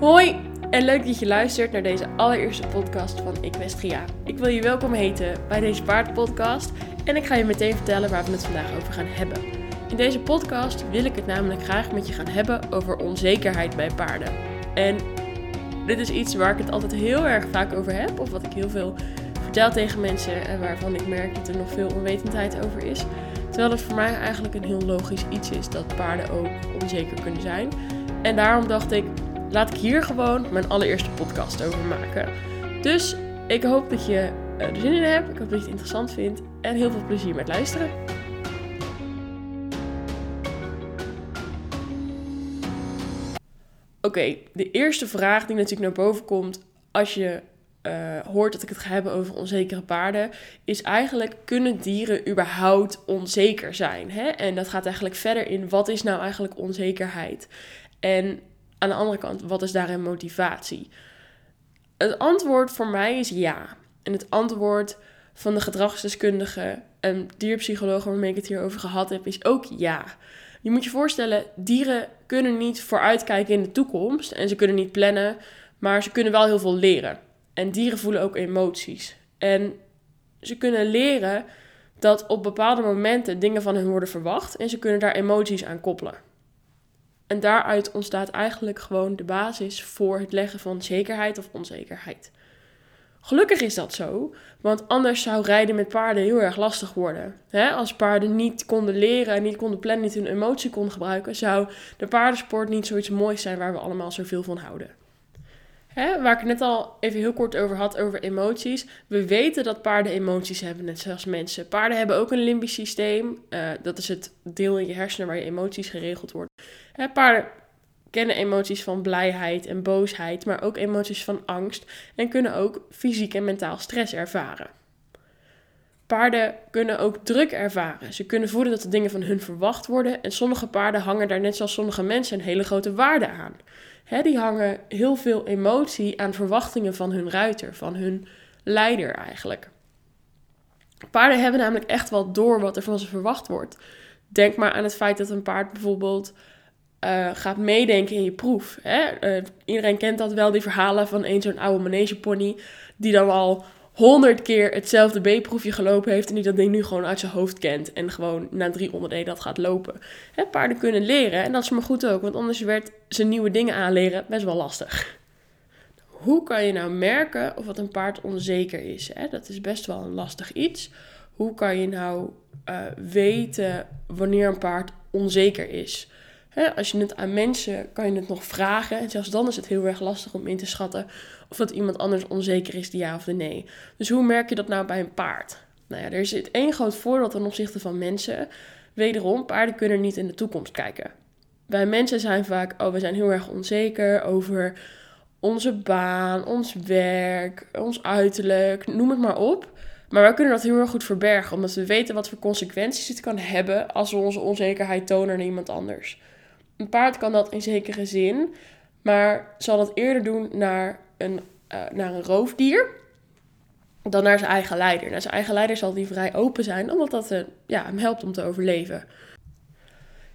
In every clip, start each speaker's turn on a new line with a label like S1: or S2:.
S1: Hoi en leuk dat je luistert naar deze allereerste podcast van Equestria. Ik wil je welkom heten bij deze paardpodcast en ik ga je meteen vertellen waar we het vandaag over gaan hebben. In deze podcast wil ik het namelijk graag met je gaan hebben over onzekerheid bij paarden. En dit is iets waar ik het altijd heel erg vaak over heb, of wat ik heel veel vertel tegen mensen en waarvan ik merk dat er nog veel onwetendheid over is. Terwijl het voor mij eigenlijk een heel logisch iets is dat paarden ook onzeker kunnen zijn. En daarom dacht ik, laat ik hier gewoon mijn allereerste podcast over maken. Dus ik hoop dat je eh, er zin in hebt. Ik hoop dat je het interessant vindt. En heel veel plezier met luisteren. Oké, de eerste vraag die natuurlijk naar boven komt als je uh, hoort dat ik het ga hebben over onzekere paarden, is eigenlijk: kunnen dieren überhaupt onzeker zijn? Hè? En dat gaat eigenlijk verder in: wat is nou eigenlijk onzekerheid? En aan de andere kant, wat is daarin motivatie? Het antwoord voor mij is ja. En het antwoord van de gedragsdeskundige en dierpsychologen waarmee ik het hier over gehad heb, is ook ja. Je moet je voorstellen, dieren kunnen niet vooruitkijken in de toekomst en ze kunnen niet plannen, maar ze kunnen wel heel veel leren. En dieren voelen ook emoties. En ze kunnen leren dat op bepaalde momenten dingen van hen worden verwacht en ze kunnen daar emoties aan koppelen. En daaruit ontstaat eigenlijk gewoon de basis voor het leggen van zekerheid of onzekerheid. Gelukkig is dat zo, want anders zou rijden met paarden heel erg lastig worden. als paarden niet konden leren, niet konden plannen, niet hun emotie konden gebruiken, zou de paardensport niet zoiets moois zijn waar we allemaal zoveel van houden. Waar ik het net al even heel kort over had, over emoties. We weten dat paarden emoties hebben, net zoals mensen. Paarden hebben ook een limbisch systeem. Uh, dat is het deel in je hersenen waar je emoties geregeld worden. Hè, paarden kennen emoties van blijheid en boosheid, maar ook emoties van angst. En kunnen ook fysiek en mentaal stress ervaren. Paarden kunnen ook druk ervaren. Ze kunnen voelen dat de dingen van hun verwacht worden. En sommige paarden hangen daar net zoals sommige mensen een hele grote waarde aan. He, die hangen heel veel emotie aan verwachtingen van hun ruiter, van hun leider eigenlijk. Paarden hebben namelijk echt wel door wat er van ze verwacht wordt. Denk maar aan het feit dat een paard bijvoorbeeld uh, gaat meedenken in je proef. Hè? Uh, iedereen kent dat wel, die verhalen van een zo'n oude manegepony... die dan al honderd keer hetzelfde B-proefje gelopen heeft en die dat ding nu gewoon uit zijn hoofd kent en gewoon na drie onderdelen dat gaat lopen. Hè, paarden kunnen leren en dat is maar goed ook, want anders werd ze nieuwe dingen aanleren best wel lastig. Hoe kan je nou merken of wat een paard onzeker is? Hè? Dat is best wel een lastig iets. Hoe kan je nou uh, weten wanneer een paard onzeker is? als je het aan mensen kan je het nog vragen. En zelfs dan is het heel erg lastig om in te schatten of dat iemand anders onzeker is, de ja of de nee. Dus hoe merk je dat nou bij een paard? Nou ja, er zit één groot voordeel ten opzichte van mensen. Wederom, paarden kunnen niet in de toekomst kijken. Wij mensen zijn vaak, oh, we zijn heel erg onzeker over onze baan, ons werk, ons uiterlijk, noem het maar op. Maar wij kunnen dat heel erg goed verbergen, omdat we weten wat voor consequenties het kan hebben als we onze onzekerheid tonen naar iemand anders. Een paard kan dat in zekere zin, maar zal dat eerder doen naar een, uh, naar een roofdier dan naar zijn eigen leider. Naar zijn eigen leider zal die vrij open zijn, omdat dat uh, ja, hem helpt om te overleven.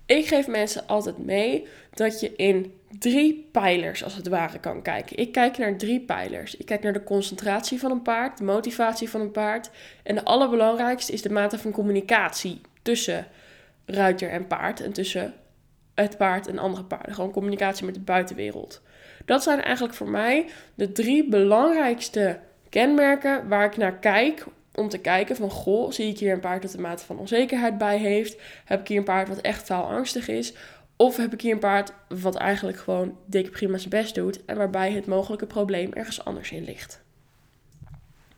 S1: Ik geef mensen altijd mee dat je in drie pijlers als het ware kan kijken. Ik kijk naar drie pijlers. Ik kijk naar de concentratie van een paard, de motivatie van een paard. En de allerbelangrijkste is de mate van communicatie tussen ruiter en paard en tussen het paard en andere paarden. Gewoon communicatie met de buitenwereld. Dat zijn eigenlijk voor mij de drie belangrijkste kenmerken waar ik naar kijk om te kijken van, goh, zie ik hier een paard dat een mate van onzekerheid bij heeft? Heb ik hier een paard wat echt faalangstig is? Of heb ik hier een paard wat eigenlijk gewoon dik prima zijn best doet en waarbij het mogelijke probleem ergens anders in ligt?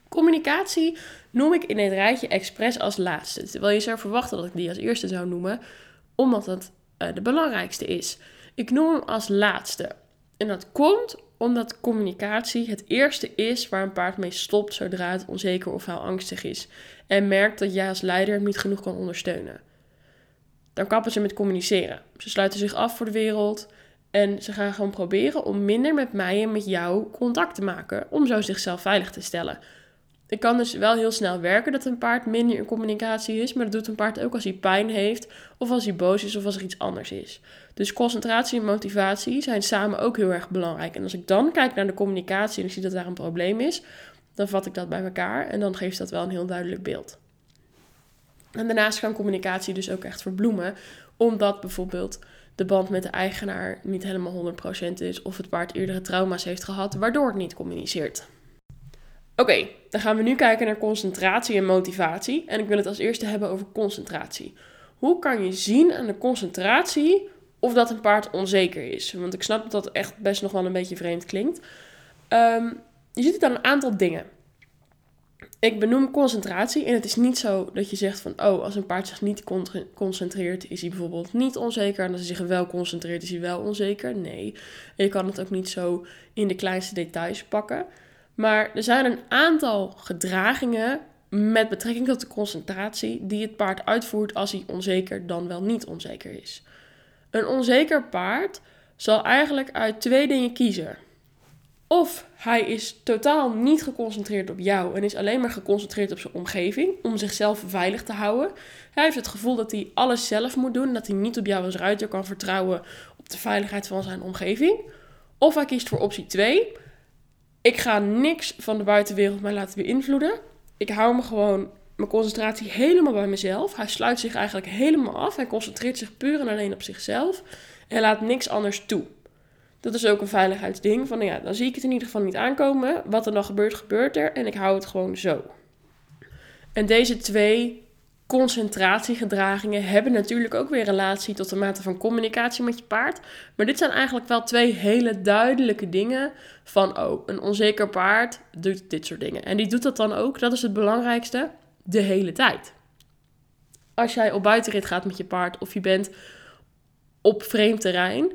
S1: Communicatie noem ik in het rijtje expres als laatste. Terwijl je zou verwachten dat ik die als eerste zou noemen, omdat het uh, de belangrijkste is. Ik noem hem als laatste. En dat komt omdat communicatie het eerste is waar een paard mee stopt zodra het onzeker of heel angstig is. En merkt dat jij als leider hem niet genoeg kan ondersteunen. Dan kappen ze met communiceren. Ze sluiten zich af voor de wereld. En ze gaan gewoon proberen om minder met mij en met jou contact te maken. Om zo zichzelf veilig te stellen. Ik kan dus wel heel snel werken dat een paard minder in communicatie is, maar dat doet een paard ook als hij pijn heeft, of als hij boos is, of als er iets anders is. Dus concentratie en motivatie zijn samen ook heel erg belangrijk. En als ik dan kijk naar de communicatie en ik zie dat daar een probleem is, dan vat ik dat bij elkaar en dan geeft dat wel een heel duidelijk beeld. En daarnaast kan communicatie dus ook echt verbloemen, omdat bijvoorbeeld de band met de eigenaar niet helemaal 100% is of het paard eerdere trauma's heeft gehad, waardoor het niet communiceert. Oké, dan gaan we nu kijken naar concentratie en motivatie. En ik wil het als eerste hebben over concentratie. Hoe kan je zien aan de concentratie of dat een paard onzeker is? Want ik snap dat dat echt best nog wel een beetje vreemd klinkt. Ehm, je ziet het aan een aantal dingen. Ik benoem concentratie en het is niet zo dat je zegt van, oh, als een paard zich niet concentreert, is hij bijvoorbeeld niet onzeker. En als hij zich wel concentreert, is hij wel onzeker. Nee, je kan het ook niet zo in de kleinste details pakken. Maar er zijn een aantal gedragingen met betrekking tot de concentratie die het paard uitvoert als hij onzeker dan wel niet onzeker is. Een onzeker paard zal eigenlijk uit twee dingen kiezen. Of hij is totaal niet geconcentreerd op jou en is alleen maar geconcentreerd op zijn omgeving om zichzelf veilig te houden. Hij heeft het gevoel dat hij alles zelf moet doen, dat hij niet op jou als ruiter kan vertrouwen op de veiligheid van zijn omgeving. Of hij kiest voor optie 2. Ik ga niks van de buitenwereld mij laten beïnvloeden. Ik hou me gewoon mijn concentratie helemaal bij mezelf. Hij sluit zich eigenlijk helemaal af. Hij concentreert zich puur en alleen op zichzelf. En laat niks anders toe. Dat is ook een veiligheidsding. Van ja, dan zie ik het in ieder geval niet aankomen. Wat er dan gebeurt, gebeurt er. En ik hou het gewoon zo. En deze twee concentratiegedragingen hebben natuurlijk ook weer relatie tot de mate van communicatie met je paard. Maar dit zijn eigenlijk wel twee hele duidelijke dingen van, oh, een onzeker paard doet dit soort dingen. En die doet dat dan ook, dat is het belangrijkste, de hele tijd. Als jij op buitenrit gaat met je paard of je bent op vreemd terrein,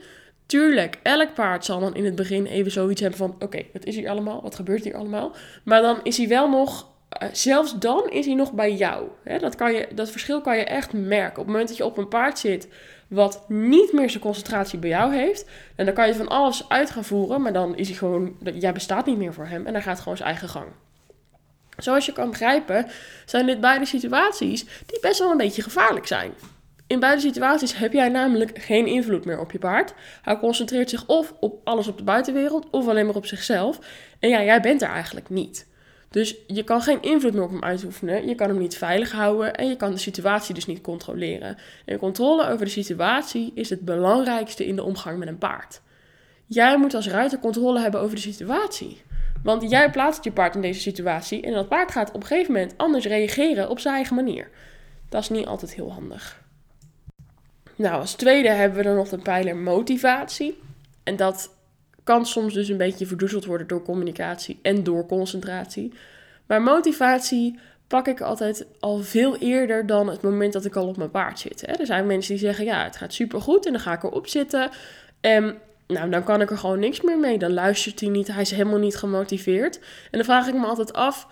S1: Tuurlijk, elk paard zal dan in het begin even zoiets hebben van: oké, wat is hier allemaal? Wat gebeurt hier allemaal? Maar dan is hij wel nog eh, zelfs dan is hij nog bij jou. dat, kan je, dat verschil kan je echt merken. Op het moment dat je op een paard zit wat niet meer zijn concentratie bij jou heeft, en dan kan je van alles uit gaan voeren, maar dan is hij gewoon, jij bestaat niet meer voor hem en dan gaat gewoon zijn eigen gang. Zoals je kan begrijpen, zijn dit beide situaties die best wel een beetje gevaarlijk zijn. In beide situaties heb jij namelijk geen invloed meer op je paard. Hij concentreert zich of op alles op de buitenwereld of alleen maar op zichzelf. En ja, jij bent er eigenlijk niet. Dus je kan geen invloed meer op hem uitoefenen. Je kan hem niet veilig houden en je kan de situatie dus niet controleren. En controle over de situatie is het belangrijkste in de omgang met een paard. Jij moet als ruiter controle hebben over de situatie. Want jij plaatst je paard in deze situatie en dat paard gaat op een gegeven moment anders reageren op zijn eigen manier. Dat is niet altijd heel handig. Nou, als tweede hebben we dan nog de pijler motivatie. En dat kan soms dus een beetje verdoezeld worden door communicatie en door concentratie. Maar motivatie pak ik altijd al veel eerder dan het moment dat ik al op mijn paard zit. Hè. Er zijn mensen die zeggen, ja, het gaat supergoed en dan ga ik erop zitten. En nou, dan kan ik er gewoon niks meer mee. Dan luistert hij niet, hij is helemaal niet gemotiveerd. En dan vraag ik me altijd af,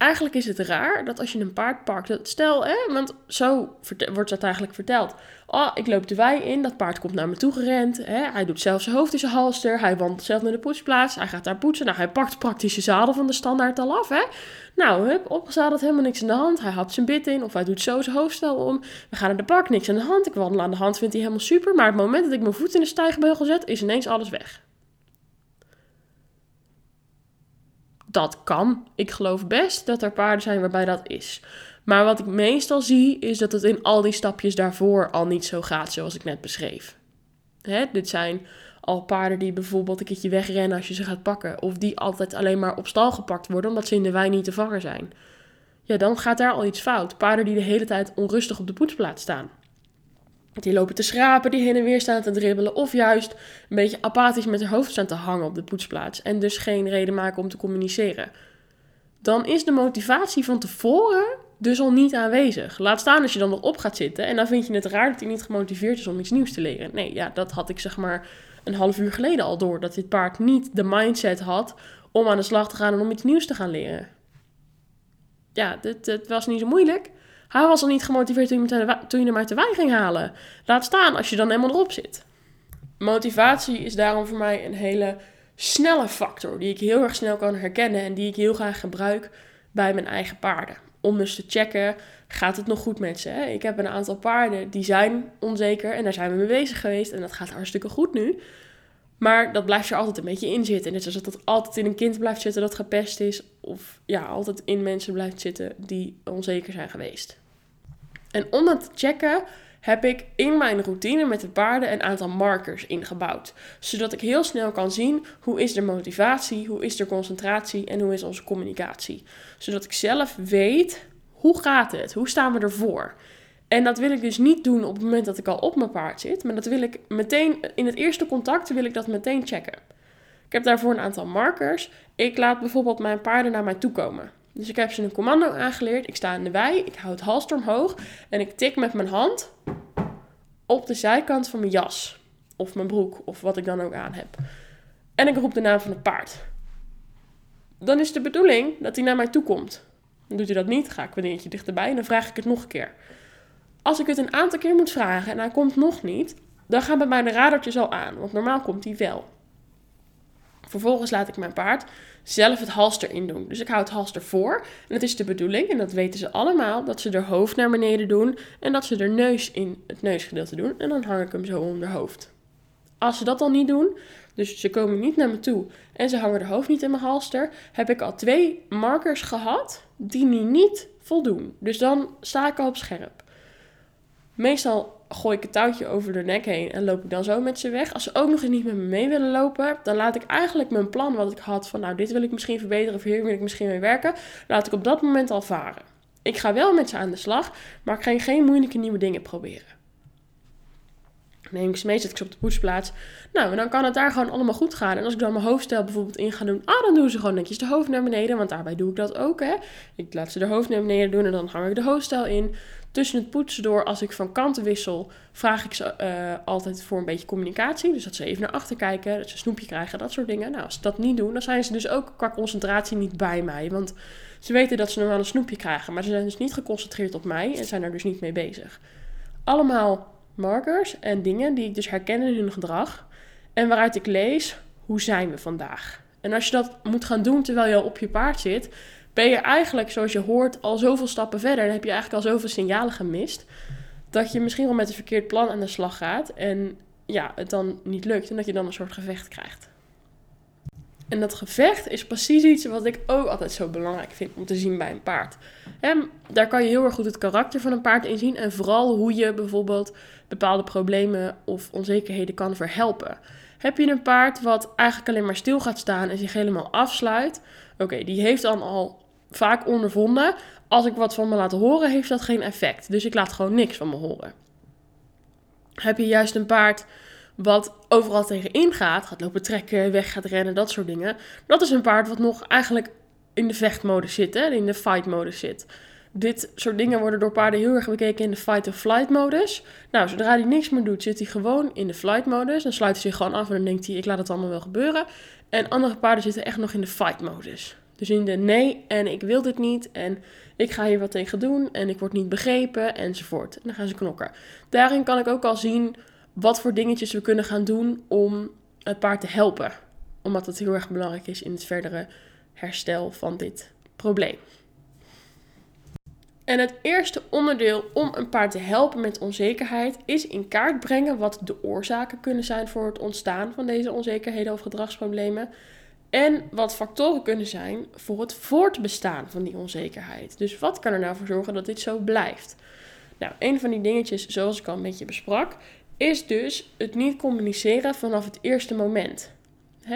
S1: eigenlijk is het raar dat als je een paard pakt, stel, hè, want zo wordt dat eigenlijk verteld. Oh, ik loop de wei in, dat paard komt naar me toe gerend. Hè, hij doet zelf zijn hoofd in zijn halster, hij wandelt zelf naar de poetsplaats, hij gaat daar poetsen. Nou, hij pakt praktisch de zadel van de standaard al af, hè. Nou, hup, opgezadeld, helemaal niks aan de hand. Hij hapt zijn bit in of hij doet zo zijn hoofdstel om. We gaan naar de bak, niks aan de hand. Ik wandel aan de hand, vindt hij helemaal super. Maar het moment dat ik mijn voet in de stijgbeugel zet, is ineens alles weg. Dat kan. Ik geloof best dat er paarden zijn waarbij dat is. Maar wat ik meestal zie, is dat het in al die stapjes daarvoor al niet zo gaat zoals ik net beschreef. Hè, dit zijn al paarden die bijvoorbeeld een keertje wegrennen als je ze gaat pakken. Of die altijd alleen maar op stal gepakt worden omdat ze in de wei niet te vangen zijn. Ja, dan gaat daar al iets fout. Paarden die de hele tijd onrustig op de poetsplaats staan. Die lopen te schrapen, die heen en weer staan te dribbelen. Of juist een beetje apathisch met hun hoofd staan te hangen op de poetsplaats. En dus geen reden maken om te communiceren. Dan is de motivatie van tevoren dus al niet aanwezig. Laat staan als je dan erop gaat zitten. En dan vind je het raar dat hij niet gemotiveerd is om iets nieuws te leren. Nee, ja, dat had ik zeg maar een half uur geleden al door. Dat dit paard niet de mindset had om aan de slag te gaan en om iets nieuws te gaan leren. Ja, het was niet zo moeilijk. Hij was al niet gemotiveerd toen je, toen je hem uit de wei ging halen. Laat staan als je dan helemaal erop zit. Motivatie is daarom voor mij een hele snelle factor die ik heel erg snel kan herkennen en die ik heel graag gebruik bij mijn eigen paarden. Om dus te checken, gaat het nog goed met ze? Ik heb een aantal paarden die zijn onzeker en daar zijn we mee bezig geweest. En dat gaat hartstikke goed nu. Maar dat blijft er altijd een beetje in zitten. Net zoals dat het altijd in een kind blijft zitten dat gepest is. Of ja, altijd in mensen blijft zitten die onzeker zijn geweest. En om dat te checken heb ik in mijn routine met de paarden een aantal markers ingebouwd. Zodat ik heel snel kan zien hoe is de motivatie, hoe is de concentratie en hoe is onze communicatie. Zodat ik zelf weet hoe gaat het, hoe staan we ervoor. En dat wil ik dus niet doen op het moment dat ik al op mijn paard zit, maar dat wil ik meteen in het eerste contact wil ik dat meteen checken. Ik heb daarvoor een aantal markers. Ik laat bijvoorbeeld mijn paarden naar mij toe komen. Dus ik heb ze een commando aangeleerd. Ik sta in de wei, ik hou het halster omhoog en ik tik met mijn hand op de zijkant van mijn jas of mijn broek of wat ik dan ook aan heb. En ik roep de naam van het paard. Dan is de bedoeling dat hij naar mij toe komt. Dan doet hij dat niet, ga ik een dingetje dichterbij en dan vraag ik het nog een keer. Als ik het een aantal keer moet vragen en hij komt nog niet, dan gaan bij mij de radertjes al aan, want normaal komt hij wel. Vervolgens laat ik mijn paard zelf het halster in doen. Dus ik hou het halster voor. En het is de bedoeling, en dat weten ze allemaal, dat ze er hoofd naar beneden doen en dat ze er neus in het neusgedeelte doen. En dan hang ik hem zo om hoofd. Als ze dat dan niet doen, dus ze komen niet naar me toe en ze hangen de hoofd niet in mijn halster, heb ik al twee markers gehad die nu niet voldoen. Dus dan sta ik al op scherp. Meestal gooi ik het touwtje over de nek heen en loop ik dan zo met ze weg. Als ze ook nog eens niet met me mee willen lopen, dan laat ik eigenlijk mijn plan wat ik had van nou dit wil ik misschien verbeteren of hier wil ik misschien mee werken, laat ik op dat moment al varen. Ik ga wel met ze aan de slag, maar ik ga geen moeilijke nieuwe dingen proberen. Neem ik ze mee, zet ik ze op de poetsplaats. Nou, en dan kan het daar gewoon allemaal goed gaan. En als ik dan mijn hoofdstel bijvoorbeeld in ga doen, ah, dan doen ze gewoon netjes de hoofd naar beneden. Want daarbij doe ik dat ook, hè. Ik laat ze de hoofd naar beneden doen en dan hang ik de hoofdstel in. Tussen het poetsen door, als ik van kanten wissel, vraag ik ze uh, altijd voor een beetje communicatie. Dus dat ze even naar achter kijken, dat ze een snoepje krijgen, dat soort dingen. Nou, als ze dat niet doen, dan zijn ze dus ook qua concentratie niet bij mij. Want ze weten dat ze normaal een snoepje krijgen, maar ze zijn dus niet geconcentreerd op mij en zijn er dus niet mee bezig. Allemaal markers en dingen die ik dus herken in hun gedrag. En waaruit ik lees, hoe zijn we vandaag? En als je dat moet gaan doen terwijl je al op je paard zit, ben je eigenlijk, zoals je hoort, al zoveel stappen verder. Dan heb je eigenlijk al zoveel signalen gemist. Dat je misschien wel met een verkeerd plan aan de slag gaat. En ja, het dan niet lukt. En dat je dan een soort gevecht krijgt. En dat gevecht is precies iets wat ik ook altijd zo belangrijk vind om te zien bij een paard. Daar kan je heel erg goed het karakter van een paard in zien. En vooral hoe je bijvoorbeeld bepaalde problemen of onzekerheden kan verhelpen. Heb je een paard wat eigenlijk alleen maar stil gaat staan en zich helemaal afsluit? Oké, die heeft dan al vaak ondervonden. Als ik wat van me laat horen, heeft dat geen effect. Dus ik laat gewoon niks van me horen. Heb je juist een paard wat overal tegenin gaat, gaat lopen trekken, weg gaat rennen, dat soort dingen. Dat is een paard wat nog eigenlijk in de vechtmodus zit, hè, in de fight-modus zit. Dit soort dingen worden door paarden heel erg bekeken in de fight-of-flight modus. Nou, zodra hij niks meer doet, zit hij gewoon in de flight modus. Dan sluit hij zich gewoon af en dan denkt hij, ik laat het allemaal wel gebeuren. En andere paarden zitten echt nog in de fight modus. Dus in de nee en ik wil dit niet en ik ga hier wat tegen doen en ik word niet begrepen enzovoort. En dan gaan ze knokken. Daarin kan ik ook al zien wat voor dingetjes we kunnen gaan doen om het paard te helpen. Omdat het heel erg belangrijk is in het verdere herstel van dit probleem. En het eerste onderdeel om een paard te helpen met onzekerheid is in kaart brengen wat de oorzaken kunnen zijn voor het ontstaan van deze onzekerheden of gedragsproblemen. En wat factoren kunnen zijn voor het voortbestaan van die onzekerheid. Dus wat kan er nou voor zorgen dat dit zo blijft? Nou, een van die dingetjes, zoals ik al een beetje besprak, is dus het niet communiceren vanaf het eerste moment.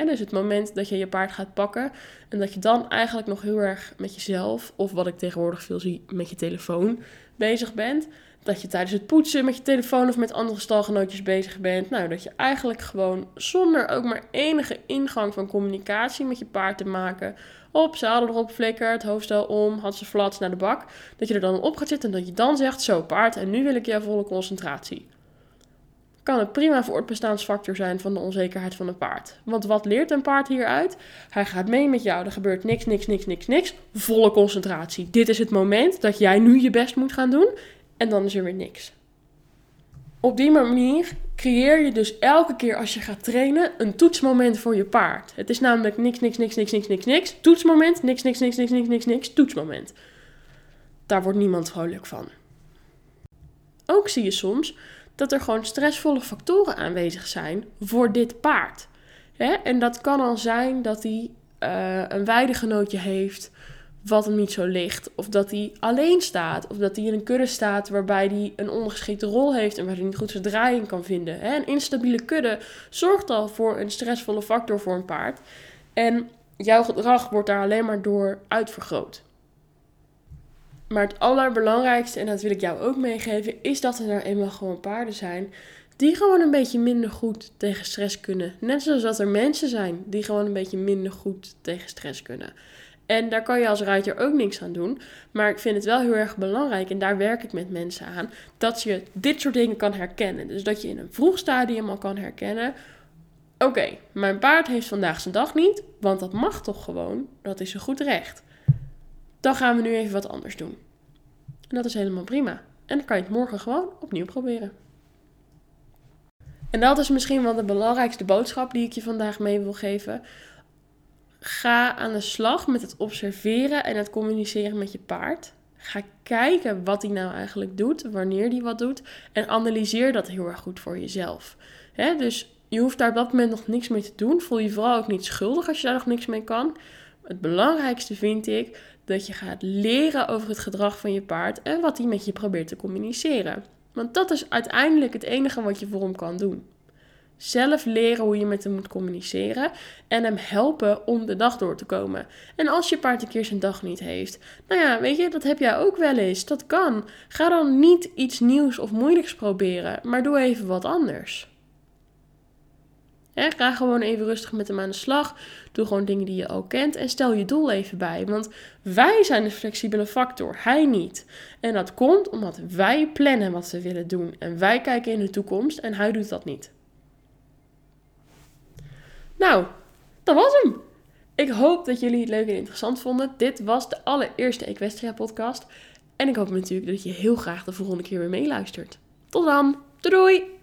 S1: dus het moment dat je je paard gaat pakken en dat je dan eigenlijk nog heel erg met jezelf, of wat ik tegenwoordig veel zie, met je telefoon bezig bent. Dat je tijdens het poetsen met je telefoon of met andere stalgenootjes bezig bent. Nou, dat je eigenlijk gewoon zonder ook maar enige ingang van communicatie met je paard te maken. Op, zadel erop, flikkert, hoofdstel om, had ze flats naar de bak. Dat je er dan op gaat zitten en dat je dan zegt, zo paard, en nu wil ik jouw volle concentratie kan het prima voortbestaansfactor zijn van de onzekerheid van een paard. Want wat leert een paard hieruit? Hij gaat mee met jou, er gebeurt niks, niks, niks, niks, niks. Volle concentratie. Dit is het moment dat jij nu je best moet gaan doen en dan is er weer niks. Op die manier creëer je dus elke keer als je gaat trainen een toetsmoment voor je paard. Het is namelijk niks, niks, niks, niks, niks, niks, niks. Toetsmoment, niks, niks, niks, niks, niks, niks, niks, toetsmoment. Daar wordt niemand vrolijk van. Ook zie je soms dat er gewoon stressvolle factoren aanwezig zijn voor dit paard. En dat kan al zijn dat hij uh, een weidegenootje heeft wat hem niet zo ligt. Of dat hij alleen staat. Of dat hij in een kudde staat waarbij hij een ondergeschikte rol heeft en waar hij niet goed zijn draaiing kan vinden. Hè? Een instabiele kudde zorgt al voor een stressvolle factor voor een paard. En jouw gedrag wordt daar alleen maar door uitvergroot. Maar het allerbelangrijkste, en dat wil ik jou ook meegeven, is dat er nou eenmaal gewoon paarden zijn die gewoon een beetje minder goed tegen stress kunnen. Net zoals dat er mensen zijn die gewoon een beetje minder goed tegen stress kunnen. En daar kan je als ruiter ook niks aan doen. Maar ik vind het wel heel erg belangrijk, en daar werk ik met mensen aan, dat je dit soort dingen kan herkennen. Dus dat je in een vroeg stadium al kan herkennen. Oké, mijn paard heeft vandaag zijn dag niet, want dat mag toch gewoon. Dat is een goed recht. Dan gaan we nu even wat anders doen. En dat is helemaal prima. En dan kan je het morgen gewoon opnieuw proberen. En dat is misschien wel de belangrijkste boodschap die ik je vandaag mee wil geven. Ga aan de slag met het observeren en het communiceren met je paard. Ga kijken wat hij nou eigenlijk doet, wanneer hij wat doet. En analyseer dat heel erg goed voor jezelf. dus je hoeft daar op dat moment nog niks mee te doen. Voel je vooral ook niet schuldig als je daar nog niks mee kan. Het belangrijkste vind ik dat je gaat leren over het gedrag van je paard en wat hij met je probeert te communiceren. Want dat is uiteindelijk het enige wat je voor hem kan doen. Zelf leren hoe je met hem moet communiceren en hem helpen om de dag door te komen. En als je paard een keer zijn dag niet heeft, nou ja, weet je, dat heb jij ook wel eens. Dat kan. Ga dan niet iets nieuws of moeilijks proberen, maar doe even wat anders. Ga gewoon even rustig met hem aan de slag. Doe gewoon dingen die je al kent en stel je doel even bij. Want wij zijn de flexibele factor, hij niet. En dat komt omdat wij plannen wat we willen doen. En wij kijken in de toekomst en hij doet dat niet. Nou, dat was hem. Ik hoop dat jullie het leuk en interessant vonden. Dit was de allereerste Equestria podcast. En ik hoop natuurlijk dat je heel graag de volgende keer weer meeluistert. Tot dan. Doei!